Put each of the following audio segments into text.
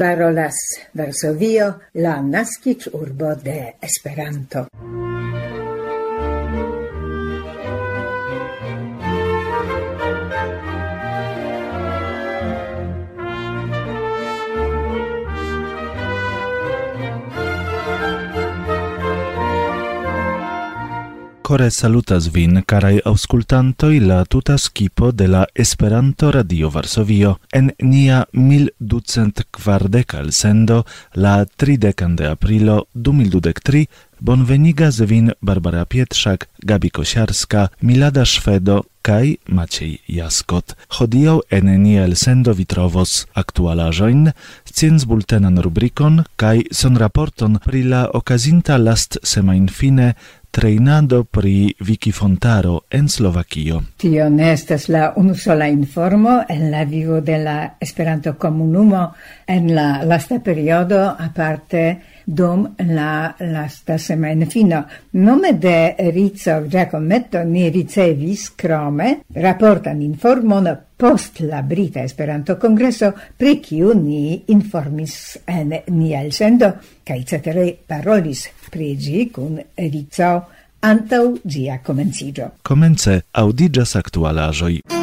parolas Varsovio, la naskic urbo de Esperanto. Core salutas vin, carai auscultantoi, la tuta skipo de la Esperanto Radio Varsovio en nia 1240 sendo la 30 de aprilo 2023 bonvenigas vin Barbara Pietrzak, Gabi Kosiarska, Milada Szwedo kaj Maciej Jaskot. Hodiaŭ en nia elsendo vitrovos trovos aktualaĵojn, sciencbultenan rubrikon kaj sonraporton pri la okazinta last semajnfine treinado pri Wikifontaro en Slovakio. Tio ne estas la unusola informo en la vivo de la Esperanto-komunumo en la lasta periodo aparte dum la lasta semajna fino. Nome de Rizzo Giacometto ni ricevis crome raportan informon post la Brita Esperanto Congresso pri kiu ni informis en nia elsendo kaj cetere parolis pri ĝi kun Rizzo antau gia comencigio. Comence audigas actualajoi.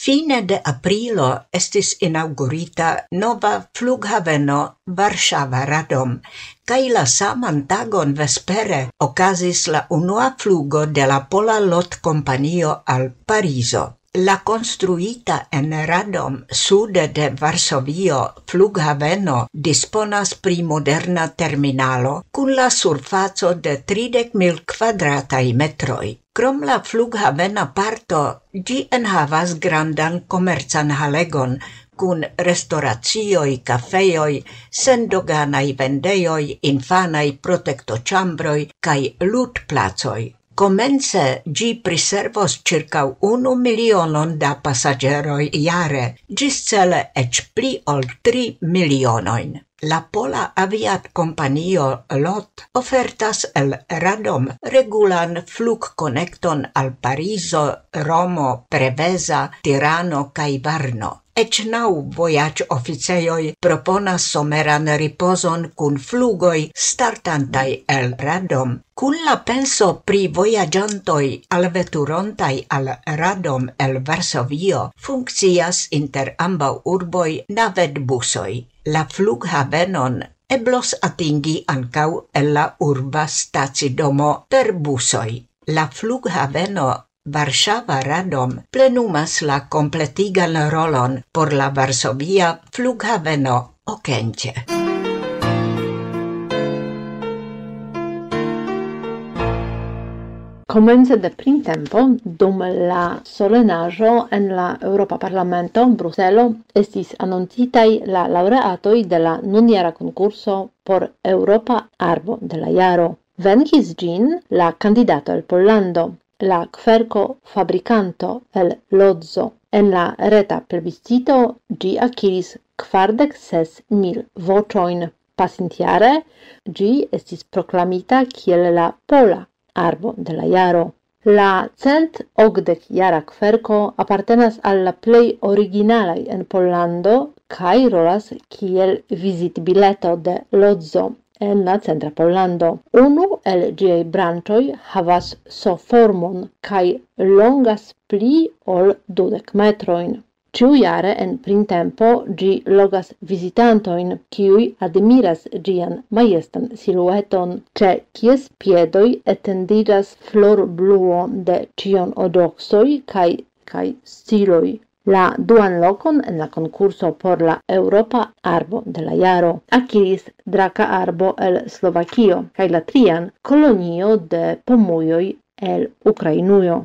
Fine de aprilo estis inaugurita nova flughaveno Varsava Radom, kai la saman tagon vespere okazis la unua flugo de la Pola Lot Kompanio al Parizo. La construita en Radom sude de Varsovio flughaveno disponas pri moderna terminalo kun la surfaco de 30.000 kvadrataj metroj. Krom la flughavena parto, ĝi enhavas grandan komercan halegon kun restauracioj, kafejoj, sendoganaj vendejoj, infanaj protektoĉambroj kaj ludplacoj. Comence gi priservos circa unu milionon da passageroi iare, gis cele ec pli ol tri milionoin. La pola aviat companio LOT ofertas el Radom regulan flug connecton al Pariso, Romo, Preveza, Tirano cae Varno. Ec nau vojac officeioi proponas someran riposon cun flugoi startantai el radom. Cun la penso pri voyagiantoi alveturontai al radom el Varsovio funccias inter ambau urboi naved busoi. La flughavenon eblos atingi ancau el la urba stacidomo per busoi. La flughaveno Varsava Radom plenumas la completigan rolon por la Varsovia flughaveno Okęcie. Komence de printempo, dum la solenajo en la Europa Parlamento Bruselo estis anoncitaj la laureatoi de la nuniera concurso por Europa Arbo de la Jaro. Venkis gin la candidato el Pollando, la kverko fabricanto el Lozzo. En la reta plebiscito gi aciris quardec ses mil vocioin. Pasintiare gi estis proclamita kiel la pola arbo de la jaro. La cent ogdec jara kverko appartenas al la plei originalai en Pollando kaj rolas kiel visit bileto de Lozzo en la centra Pollando. Unu el giei branchoi havas soformon kai longas pli ol dudek metroin. Ciu jare en printempo gi logas visitantoin, kiui admiras gian majestan silueton, ce kies piedoi etendigas flor bluo de cion odoxoi cae cae stiloi la duan lokon en la konkurso por la Europa Arbo de la jaro. Akiris Draka Arbo el Slovakio kaj la trian Kolonio de Pomujoj el Ukrainujo.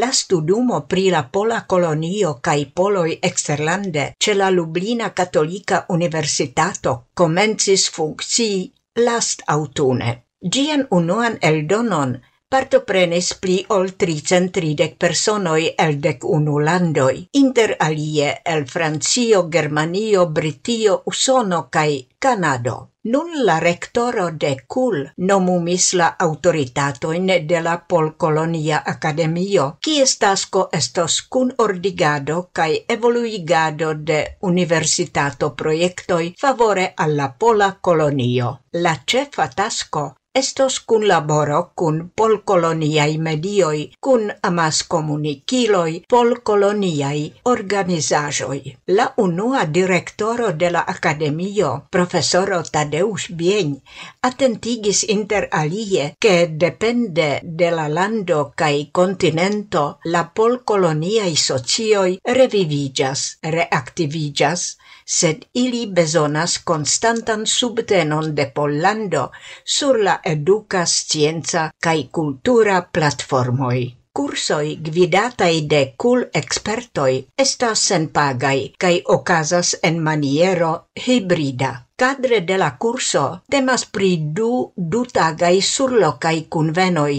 La studumo pri la pola kolonio kaj poloj eksterlande ĉe la Lublina Katolika Universitato komencis funkcii last aŭtune. Gian unuan eldonon partoprenis pli ol 330 personoi el dec unu landoi, inter alie el Francio, Germanio, Britio, Usono cae Canado. Nun la rectoro de CUL nomumis la autoritatoin de la Polcolonia Academio, kies tasko estos cun ordigado cae evoluigado de universitato proiectoi favore alla pola Colonio. La cefa tasco estos cun laboro cun polcoloniai medioi, cun amas comuniciloi polcoloniai organizajoi. La unua directoro de la Academio, professoro Tadeusz Bień, attentigis inter alie che depende de la lando cae continento la polcoloniai socioi revivigas, reactivigas, sed ili besonas constantan subtenon de Pollando sur la educa scienza cae cultura platformoi. Cursoi gvidatai de cul expertoi estas senpagai kai ocasas en maniero hybrida. Cadre de la curso temas pri du dutagai surlocai convenoi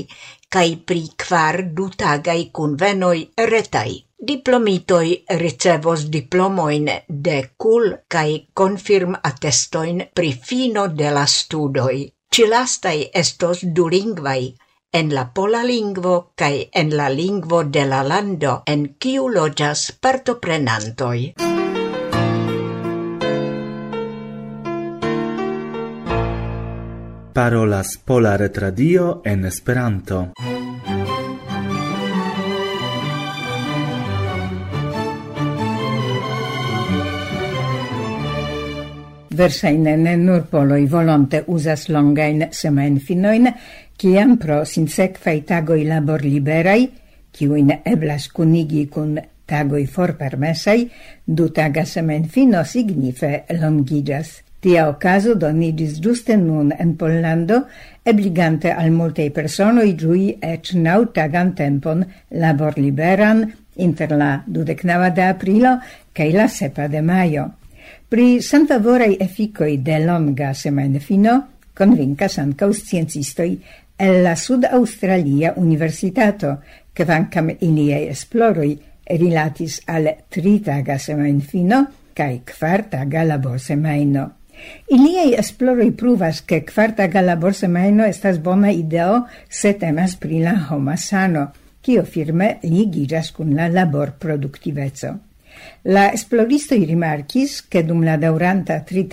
kai pri kvar dutagai convenoi retai. Diplomitoi ricevos diplomoin de cul cae confirm attestoin pri fino de la studoi. Cilastai estos dulingvai, en la pola lingvo cae en la lingvo de la lando en kiu loĝas partoprenantoi. Parolas Pola Retradio en Esperanto. versaine ne nur poloi volonte usas longain semain finoin, ciam pro sinsequai tagoi labor liberai, ciuin eblas cunigi cun tagoi for permesai, du taga semen fino signife longigas. Tia ocaso donigis giuste nun en Pollando, ebligante al multei personoi giui ec nau tagan tempon labor liberan inter la 29 de aprilo cae la 7 de maio. Pri sanfavorei efficoi de longa semajnfino convincas ancau sciencistoi el la Sud-Australia Universitato, kvankam iliaj esploroi rilatis al tritaga semaine fino, cae quartaga labor semaino. Iliei esploroi pruvas, ke kvartaga laborsemajno estas bona ideo se temas pri la homa sano, cio firme ligiras cun la labor laborproduktiveco. La esploristo i rimarkis, che dum la dauranta tri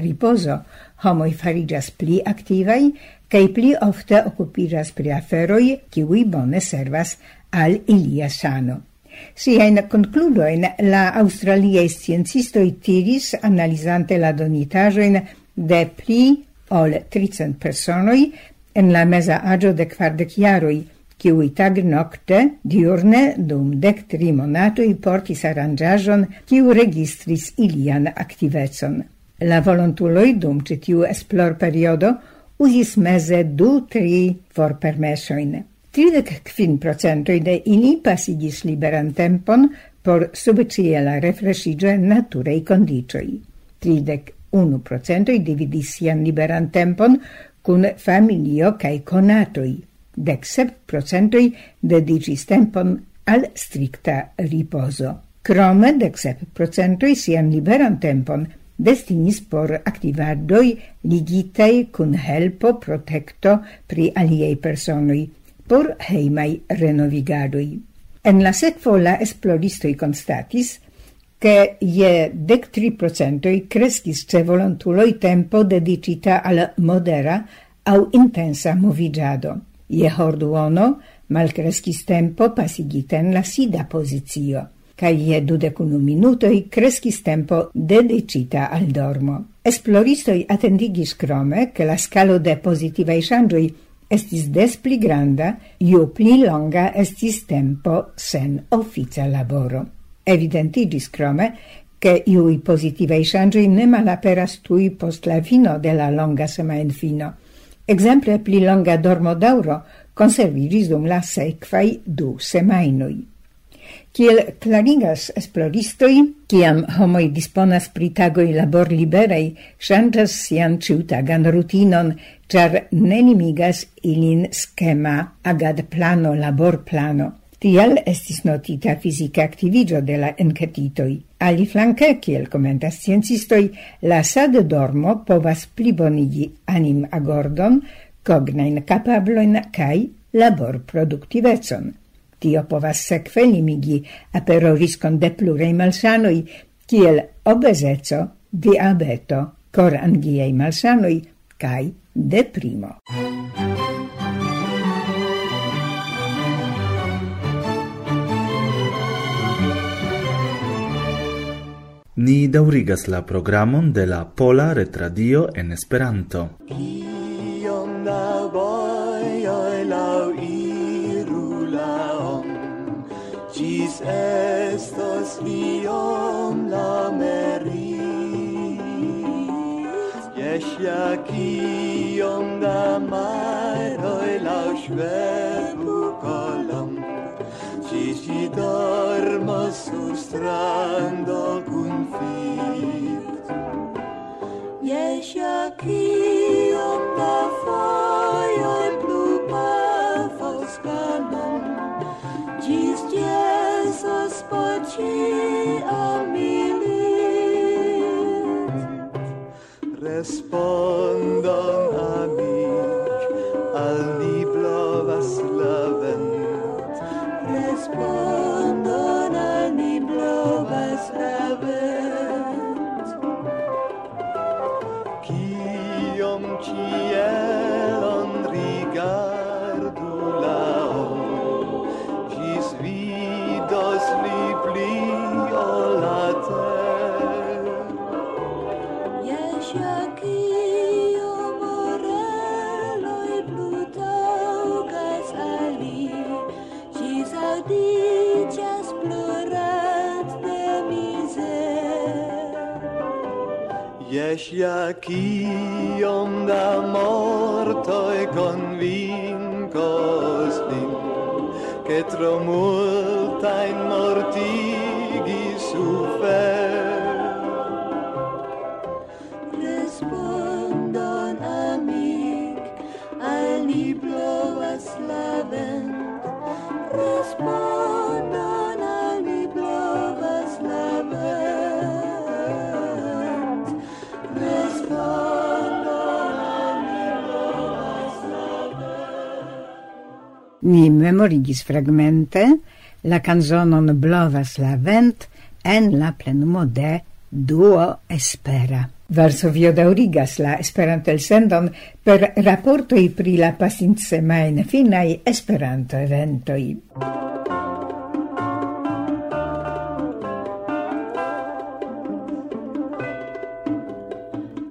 riposo homo i fadijas pli activai kaj pli ofte occupiras pri aferoj, kiuj bone servas al ilia sano. Si hai na concludo in la aŭstraliaj i tiris analizante la donitaĵojn de pli ol tricent personoi en la mesa agio de quardec iaroi kiui tag nocte, diurne, dum dec tri i portis aranjajon kiu registris ilian aktivecon. La volontuloi dum ĉi tiu esplor periodo usis meze du tri forpermesojn. Tridec quin procentoi de ili pasigis liberan tempon por subciela refresigio en naturei condicioi. Tridec unu procentoi dividis sian liberan tempon cun familio cae conatoi dec sep procentoi dedicis tempon al stricta riposo. Crome dec sep procentoi sian liberan tempon destinis por activadoi ligitei cun helpo protecto pri aliei personoi, por heimai renovigadoi. En la sekvo la esploristoi constatis che je dec tri procentoi crescis ce volontuloi tempo dedicita al modera au intensa movigiado. Je horduono malcrescis tempo pasigiten la sida pozizio, kaj je dudecunu minutoi crescis tempo dedicita al dormo. Esploristoi attendigis crome che la scalo de pozitivaj shangioi estis des pli granda, ju pli longa estis tempo sen officia laboro. Evidentigis crome, che iui positivei shangioi ne malaperas tui post la fino de la longa semain fino, Exemple pli longa dormodaŭro konserviĝis dum la sequai du semainoi. Kiel claringas esploristoi, kiam homoi disponas pri tagoi labor liberei, ŝanĝas sian ciutagan rutinon, nenimigas ilin schema ilin plano labor plano. Tiel estis notita fisica activigio de la encetitoi. Ali flanque, kiel comentas sciencistoi, la sad dormo povas plibonigi anim agordon, cognain capabloin cae labor productivezon. Tio povas sekve limigi apero riscon de plurei malsanoi, kiel obezeco, diabeto, corangiei malsanoi, cae deprimo. Ni daurigas la programon de la Pola Retradio en Esperanto. Iom da vojoj laŭiru laom, ĝis estos iom la meri. Jes ja kiom da maroj laŭ ŝvebu kolom, ĝis ĝi dormos sur strando Freŝa kio pafojoj plu pafos canon Gis Jesus poci ĉia milit Respondon amic al ni blovas la vent. Respondon Još ja kijom da mortoj con vin, ke che tromul Ni memorigis fragmente la canzonon Blovas la vent en la plenumo de Duo Espera. Varsovio daurigas la Esperanto-elsendon per raportoj pri la pasintsemaine finaj Esperanto-eventoj.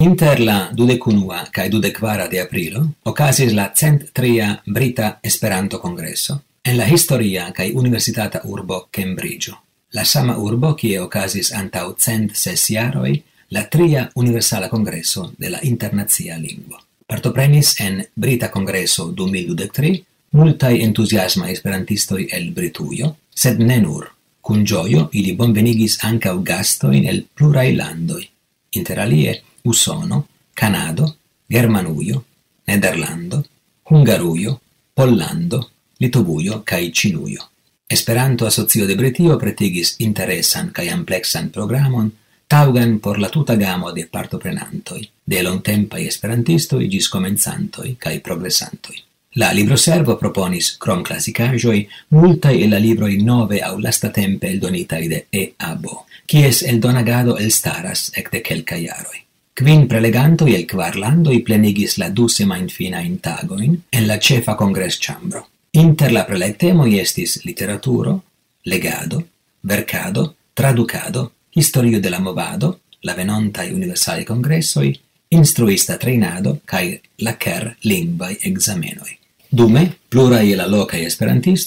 Inter la 21a 24 de aprilo okazis la 103a Brita Esperanto-Kongreso en la historia kai universitata urbo Cambridge. La sama urbo kie okazis antau cent ses jaroj la tria universala congresso de la internazia lingvo. Partoprenis en Brita Congresso 2023 multai entusiasma esperantistoi el Britujo, sed ne nur. Cun gioio ili bonvenigis ancau gastoin el plurai landoi. Inter alie, Usono, Canado, Germanujo, Nederlando, Hungarujo, Pollando, Litovujo kaj Ĉinujo. Esperanto Asocio de Britio pretigis interesan kaj ampleksan programon taugan por la tuta gamo de partoprenantoj, de longtempaj esperantistoj ĝis komencantoj kaj progresantoj. La libroservo proponis crom classicajoi multa e la libroj nove aŭ lastatempe eldonitaj de E.A.B.O., kies staras elstaras ekde kelkaj jaroj. Quin prelegantoj el kvar landoj plenigis la du semajnfinajn tagojn en la ĉefa chambro. Inter la prelegtemoj estis literaturo, legado, verkado, traducado, historio de la movado, la venontaj universali congressoi, instruista trainado, cae la ker lingvai examenoi. Dume, pluraj i la lokaj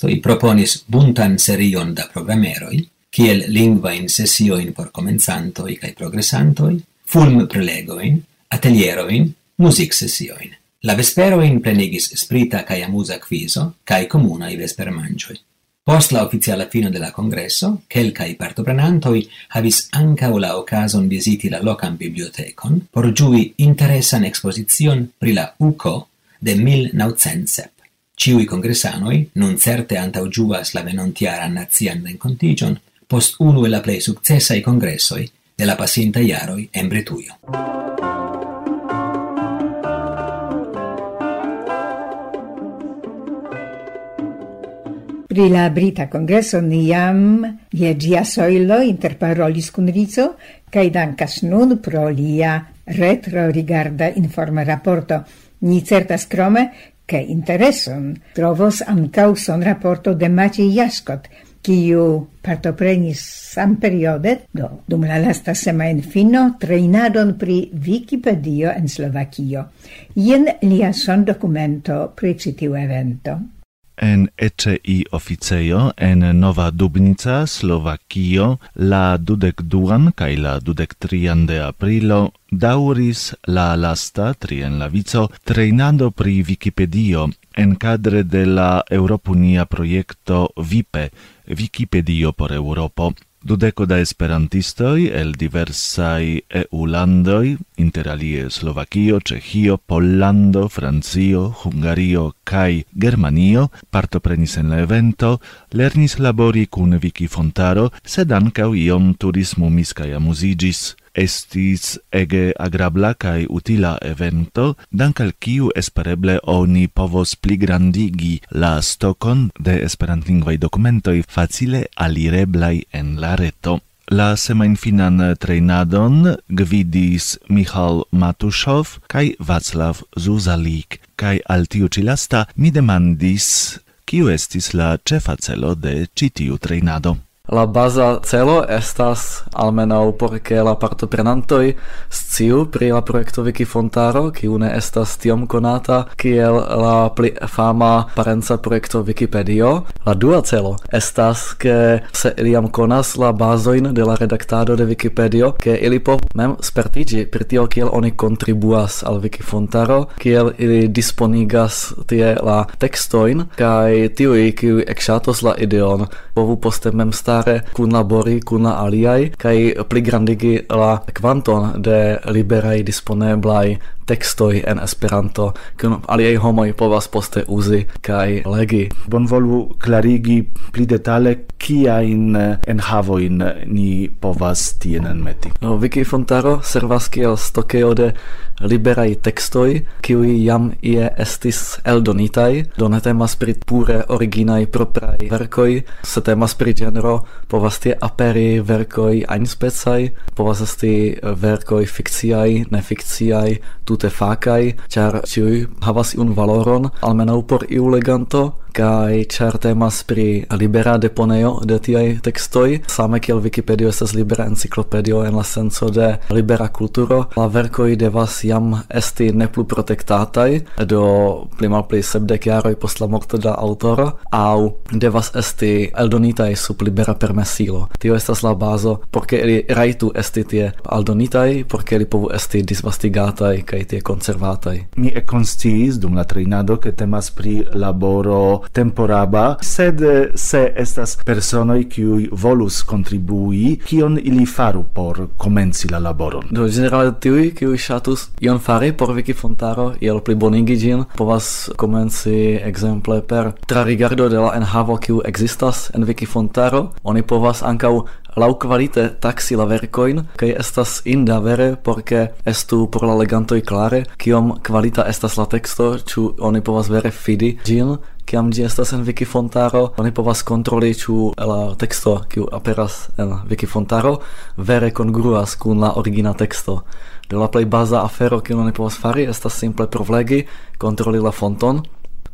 i proponis buntan serion da programeroi, kiel lingvajn sesioin por comenzantoi cae progressantoi, fulm prelegoin, atelieroin, music sessioin. La vesperoin plenigis sprita cae amusa quiso, cae comunai vespermangioi. Post la oficiala fino de la congresso, quelcae partoprenantoi havis ancau la ocason visiti la locan bibliotecon por giui interesan exposizion pri la UCO de 1907. Ciui congressanoi non certe antaugiuvas la venontiara nazian rencontigion, post unu e la plei successai congressoi de la pasintaj iaroi en Bretuio. Pri la Brita Kongreso ni jam je gia soilo interparolis kun Rico kaj dankas nun pro lia retro-rigarda informa raporto. Ni certas krome, ke intereson trovos ankaŭ son raporto de Maciej Jaskot – kiu partoprenis samperiode, do dum la lasta semain fino, treinadon pri Wikipedia en Slovakio. Jen lia son documento pri citiu evento en ECI oficejo en Nova Dubnica, Slovakio, la dudek duan kaj la dudek trian de aprilo dauris la lasta trien la vico treinando pri Wikipedio en cadre de la Europunia projekto VIPE, Wikipedio por Europo, Dudeco da esperantistoi el diversai EU landoi, interalie Slovakio, Cehio, Pollando, Francio, Hungario kai Germanio, partoprenis en la evento, lernis labori cun Viki Fontaro, sed ancau iom turismumis cae amusigis. Estis ege agrabla kaj utila evento, dank al kiu espereble oni povos pligrandigi la stokon de esperantlingvaj dokumentoj facile alireblaj en la reto. La semainfinan treinadon gvidis Michal Matushov kaj Václav Zuzalik, kaj al tiu lasta mi demandis, kiu estis la cefa celo de citiu tiu. La baza celo estas almenau por ke la partoprenantoj sciu pri la projekto Fontaro, kiu ne estas tiom konata kiel la pli fama parenca projekto Wikipedio. La dua celo estas ke se iam konas la bazojn de la redaktado de Wikipedio, ke ili po mem spertigi pri tio kiel oni kontribuas al Wikifontaro, kiel ili disponigas tie la tekstojn kaj tiuj kiuj ekŝatos la ideon povu poste mem stari jare kunlabori kun la aliaj kaj pligrandigi la kvanton de liberaj disponeblaj tekstoj en Esperanto, kun aliaj homoj povas poste uzi kaj legi. Bonvolu klarigi pli detale kiajn enhavojn ni povas tien enmeti. No, Viki Fontaro servas kiel stokeo de liberaj tekstoj, kiuj jam ie estis eldonitaj, do ne temas pri pure originaj propraj verkoj, se temas pri genro, povas tie aperi verkoj ajn specaj, povas esti verkoj fikciaj, nefikciaj, tute facai, char ciui havas iun valoron, almenau por iu leganto, kai char temas pri libera deponeo de tiai textoi, same kiel Wikipedia estas libera enciclopedio en la senso de libera kulturo, la verkoi devas jam esti ne plu protektataj do pli malpli sebdek jaroj post la morto de autoro, au devas esti eldonitaj sub libera permesilo. Tio estas la bazo porque ili rajtu esti tie aldonitaj, por ili povu esti disvastigataj kaj tie konservataj. Mi ekkonsciis dum la trejnado ke temas pri laboro temporaba, sed se estas personoi qui volus contribui, kion ili faru por comenci la laboron. Do, generale tiui qui shatus ion fari por Viki Fontaro, iel plibonigi gin, povas comenci exemple per tra rigardo de la enhavo qui existas en Viki Fontaro, oni povas ancau lau qualite taxi la vercoin, kai estas inda vere porque estu por la legantoi clare, kiom qualita estas la texto, ču oni povas vere fidi gin, kiam gi estas en Wikifontaro, oni povas kontroli ĉu la teksto kiu aperas en Wikifontaro vere kongruas kun la origina teksto. De la plej baza afero kiun oni povas fari estas simple provlegi, kontroli la fonton,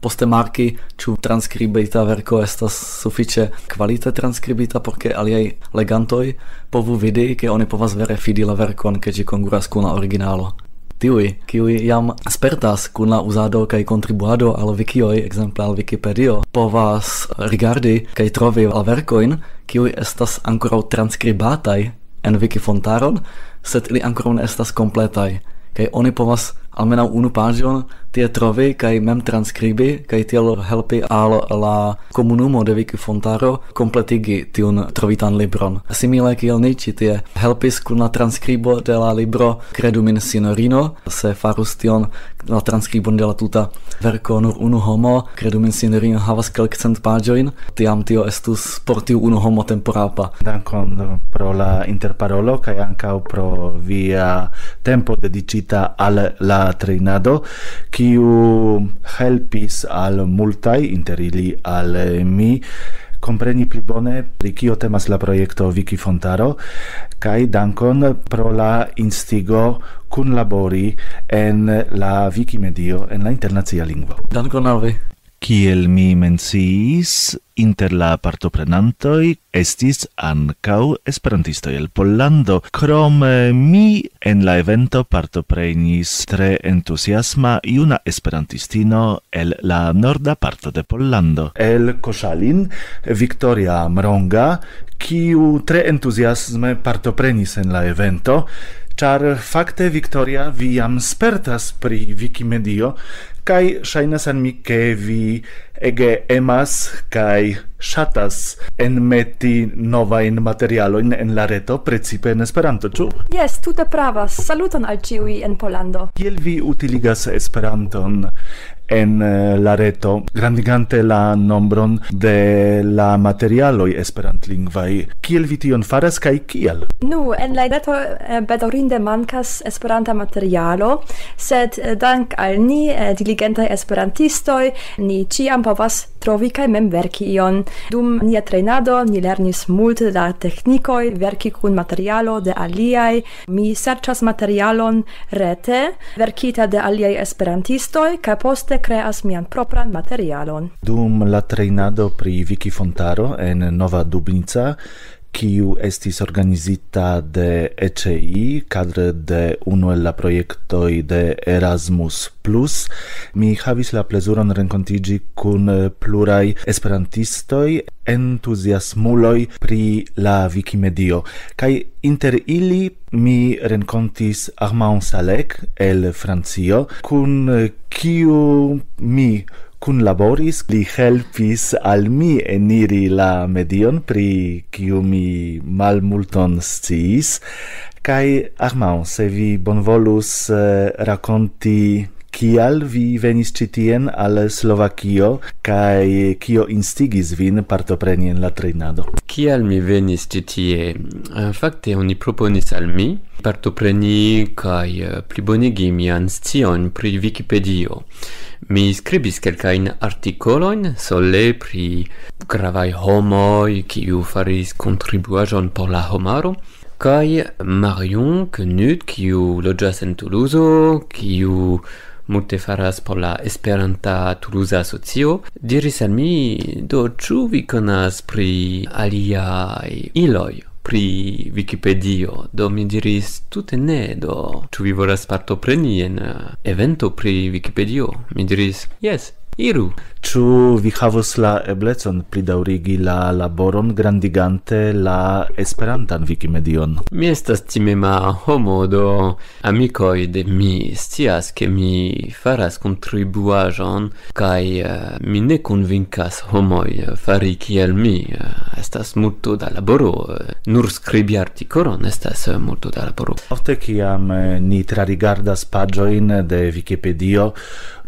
poste marki ĉu transkribita verko estas sufiĉe kvalite transkribita por ke aliaj legantoj povu vidi ke oni povas vere fidi la verkon ke ĝi kongruas kun la originalo tiui, kiui jam spertas kun la uzado kaj kontribuado al wikioj, exemple al Wikipedio, povas rigardi kaj trovi la verkoin, kiui estas ancora transkribataj en Wikifontaron, sed ili ancora estas kompletaj, kaj oni povas almenaŭ unu pagion tie trovi kai mem transkribi kai tiel helpi al la komunumo de Vikifontaro kompletigi tiun trovitan libron. Simile kiel ni ĉi tie helpis kun la transkribo de la libro Credu min signorino se farus tion la transkribon de la tuta verko nur unu homo Credu min signorino havas kelkcent paĝojn tiam tio estus por tiu unu homo temporapa. Dankon pro la interparolo kai ankaŭ pro via tempo dedicita al la trinado kiu helpis al multaj inter ili al mi compreni pli bone pri kio temas la projekto Wiki Fontaro kaj dankon pro la instigo kun labori en la Wikimedio en la internacia lingvo. Dankon al vi. Kiel mi menciis, inter la partoprenantoi estis ancau esperantistoi el Pollando, krom mi en la evento partoprenis tre entusiasma iuna esperantistino el la norda parto de Pollando. El Koszalin, Victoria Mronga, kiu tre entusiasme partoprenis en la evento, Char fakte Victoria vi jam spertas pri Wikimedio, kai shainas an mi ke vi ege emas kai shatas enmeti materialo in en la reto, precipe en Esperanto, ĉu? Jes, tute pravas. Saluton al ĉiuj en polando Kiel vi utiligas Esperanton en eh, la reto, grandigante la nombron de la materialoj esperantlingvaj. Kiel vi tion faras kaj kiel Nu, en la reto eh, bedaŭrinde mankas esperanta materialo, sed eh, dank al ni, diligentaj esperantistoj, ni ĉiam povas trovi kaj mem verki ion. Dum nia trejnado ni lernis multe da teknikoj verki kun materialo de aliaj. Mi serĉas materialon rete, verkita de aliaj esperantistoj kaj poste kreas mian propran materialon. Dum la trejnado pri Viki Fontaro en Nova Dubnica kiu estis organizita de ECI cadre de unu el la projektoj de Erasmus+. Plus. Mi havis la plezuron renkontigi kun eh, pluraj esperantistoj entuziasmuloj pri la Wikimedio. kaj inter ili mi renkontis Armand Salek el Francio, kun eh, kiu mi kun laboris li helpis al mi eniri la medion pri kiu mi malmulton sciis, kai Armand, se vi bonvolus eh, rakonti kial vi venis citien al Slovakio kaj kio instigis vin partopreni en la trejnado? Kial mi venis citie? Eh, fakte oni proponis al mi partopreni kaj eh, plibonigi mian scion pri Wikipedio. Mi skribis kelkajn artikolojn sole pri gravaj homoj, kiu faris kontribuaĵon por la homaro, kaj Marion Knut, kiu loĝas en Toulouse, kiu multe faras por la Esperanta Toulouse Asocio, diris al mi, do ĉu vi konas pri aliaj iloj? pri Wikipedio, do mi diris tute ne, do ĉu vi volas partopreni en evento pri Wikipedio? Mi diris, jes, iru, Ĉu vi havos la eblecon pridaŭrigi la laboron grandigante la Esperantan Wikimedion? Mi estas timema homo, do amikoj de mi scias ke mi faras kontribuaĵon kaj uh, mi ne konvinkas homoj eh, fari kiel mi. Eh, estas multo da laboro, nur skribi artikolon estas multo da laboro. Ofte kiam ni trarigardas paĝojn de Wikipedio,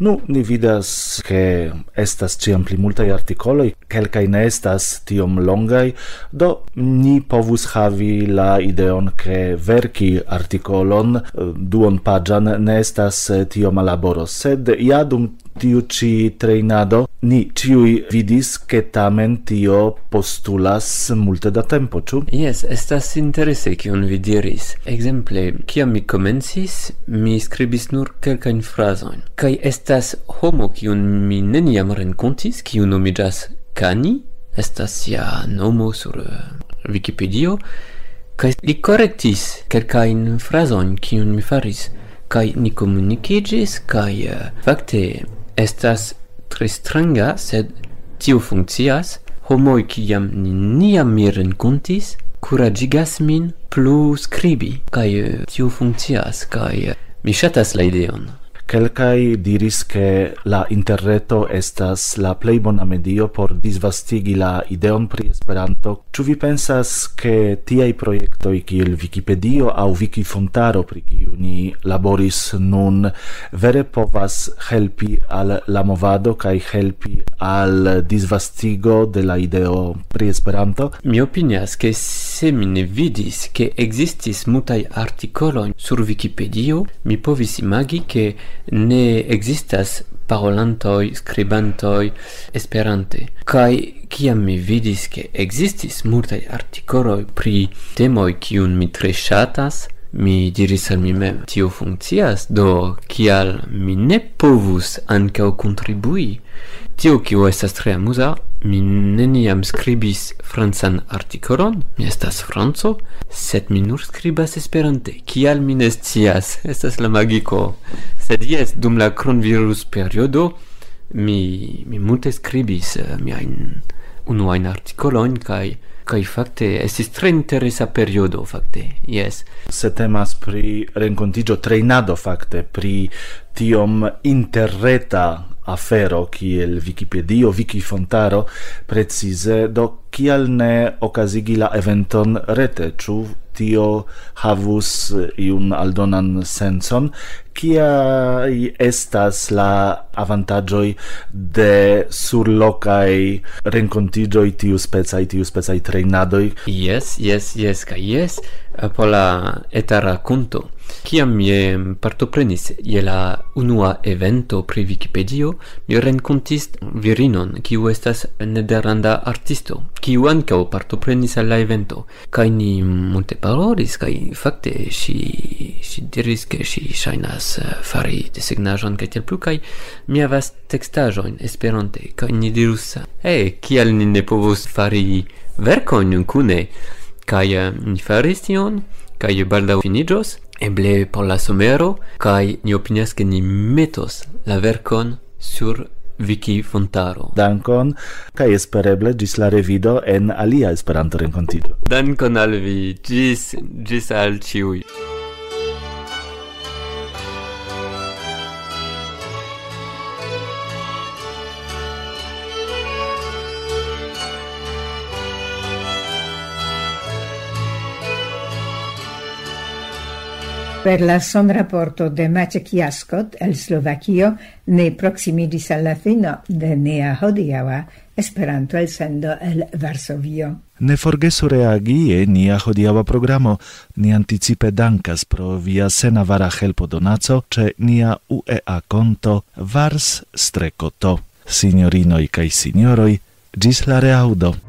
nu ni vidas ke estas ciam pli multaj artikoloj, kelkaj ne estas tiom longaj, do ni povus havi la ideon ke verki artikolon eh, duon paĝan ne estas eh, tiom laboro, sed ja dum tiu ci treinado Ni ciui vidis che tamen tio postulas multe da tempo, ciu? Yes, estas interese kion vi diris. Ekzemple, kiam mi komencis, mi skribis nur kelkajn frazojn. Kaj estas homo kiun mi neniam renkontis, kiu nomiĝas Kani, estas ja nomo sur eh, Wikipedio, kaj li korektis kelkajn frazojn kiun mi faris, kaj ni komunikigis, kaj eh, fakte estas tre stranga, sed tio funkcias, homoj kiam ni niam mi renkontis, kuraĝigas min plu skribi, kaj eh, tio funkcias, kaj eh, mi ŝatas la ideon. Kelkai diris che la interreto estas la plej bona medio por disvastigi la ideon pri Esperanto. Ĉu vi pensas ke tiaj projektoj kiel Wikipedio aŭ Wikifontaro pri kiu ni laboris nun vere povas helpi al la movado kaj helpi al disvastigo de la ideo pri Esperanto? Mi opinias ke se mi ne vidis che existis mutai artikoloj sur Wikipedio, mi povis imagi che ne existas parolantoj, skribantoj Esperante. Kai kiam mi vidis che existis multai articoloi pri temoj kiun mi tre shatas, Mi diris al mi mem, tio funccias, do kial mi ne povus ancao contribui? Tio kio estas tre amusa, mi neniam scribis francan articolon, mi estas franco, sed mi nur scribas esperante, kial mi ne scias, estas la magico. Sed jes, dum la coronavirus periodo, mi, mi multe scribis eh, uh, miain unuain articolon, kai... Cae kai fakte estis tre interesa periodo fakte. Yes. Se temas pri renkontigio trejnado fakte pri tiom interreta afero kiel Wikipedio, Wikifontaro precize do kial ne okazigi la eventon rete, ĉu tio havus eh, iun aldonan senson kia estas la avantaĝoj de surlocai rencontigioi tiu specai, tiu specai treinadoi? Yes, yes, yes, ca yes, eh, po la eta rakonto Ciam mi partoprenis je la unua evento pri Wikipedio mi rencontis virinon kiu estas nederlanda artisto qui un que partoprenis a l'evento kai ni monte parolis kai fakte si si diris que si shinas eh, fari de signajon ke tel plus kai mi avas textajon esperante kai ni dirus e hey, ki al ni ne povos fari verkon un kune kai eh, ni faris tion kai balda finijos eble por la somero kai ni opinias ke ni metos la verkon sur Viki Fontaro. Dankon, kaj espereble gis la revido en alia Esperanto renkontiĝo. Dankon al vi, gis, gis al ĉiuj. Per la son rapporto de Maciek Jaskot el Slovakio ne proximidis alla fino de nea hodiaua Esperanto el sendo el Varsovio. Ne forgesu reagi e nia hodiaua programo. Ni anticipe dankas pro via senavara helpo donaco ce nia UEA konto Vars Strekoto. Signorinoi kaj signoroi, gis la reaudo.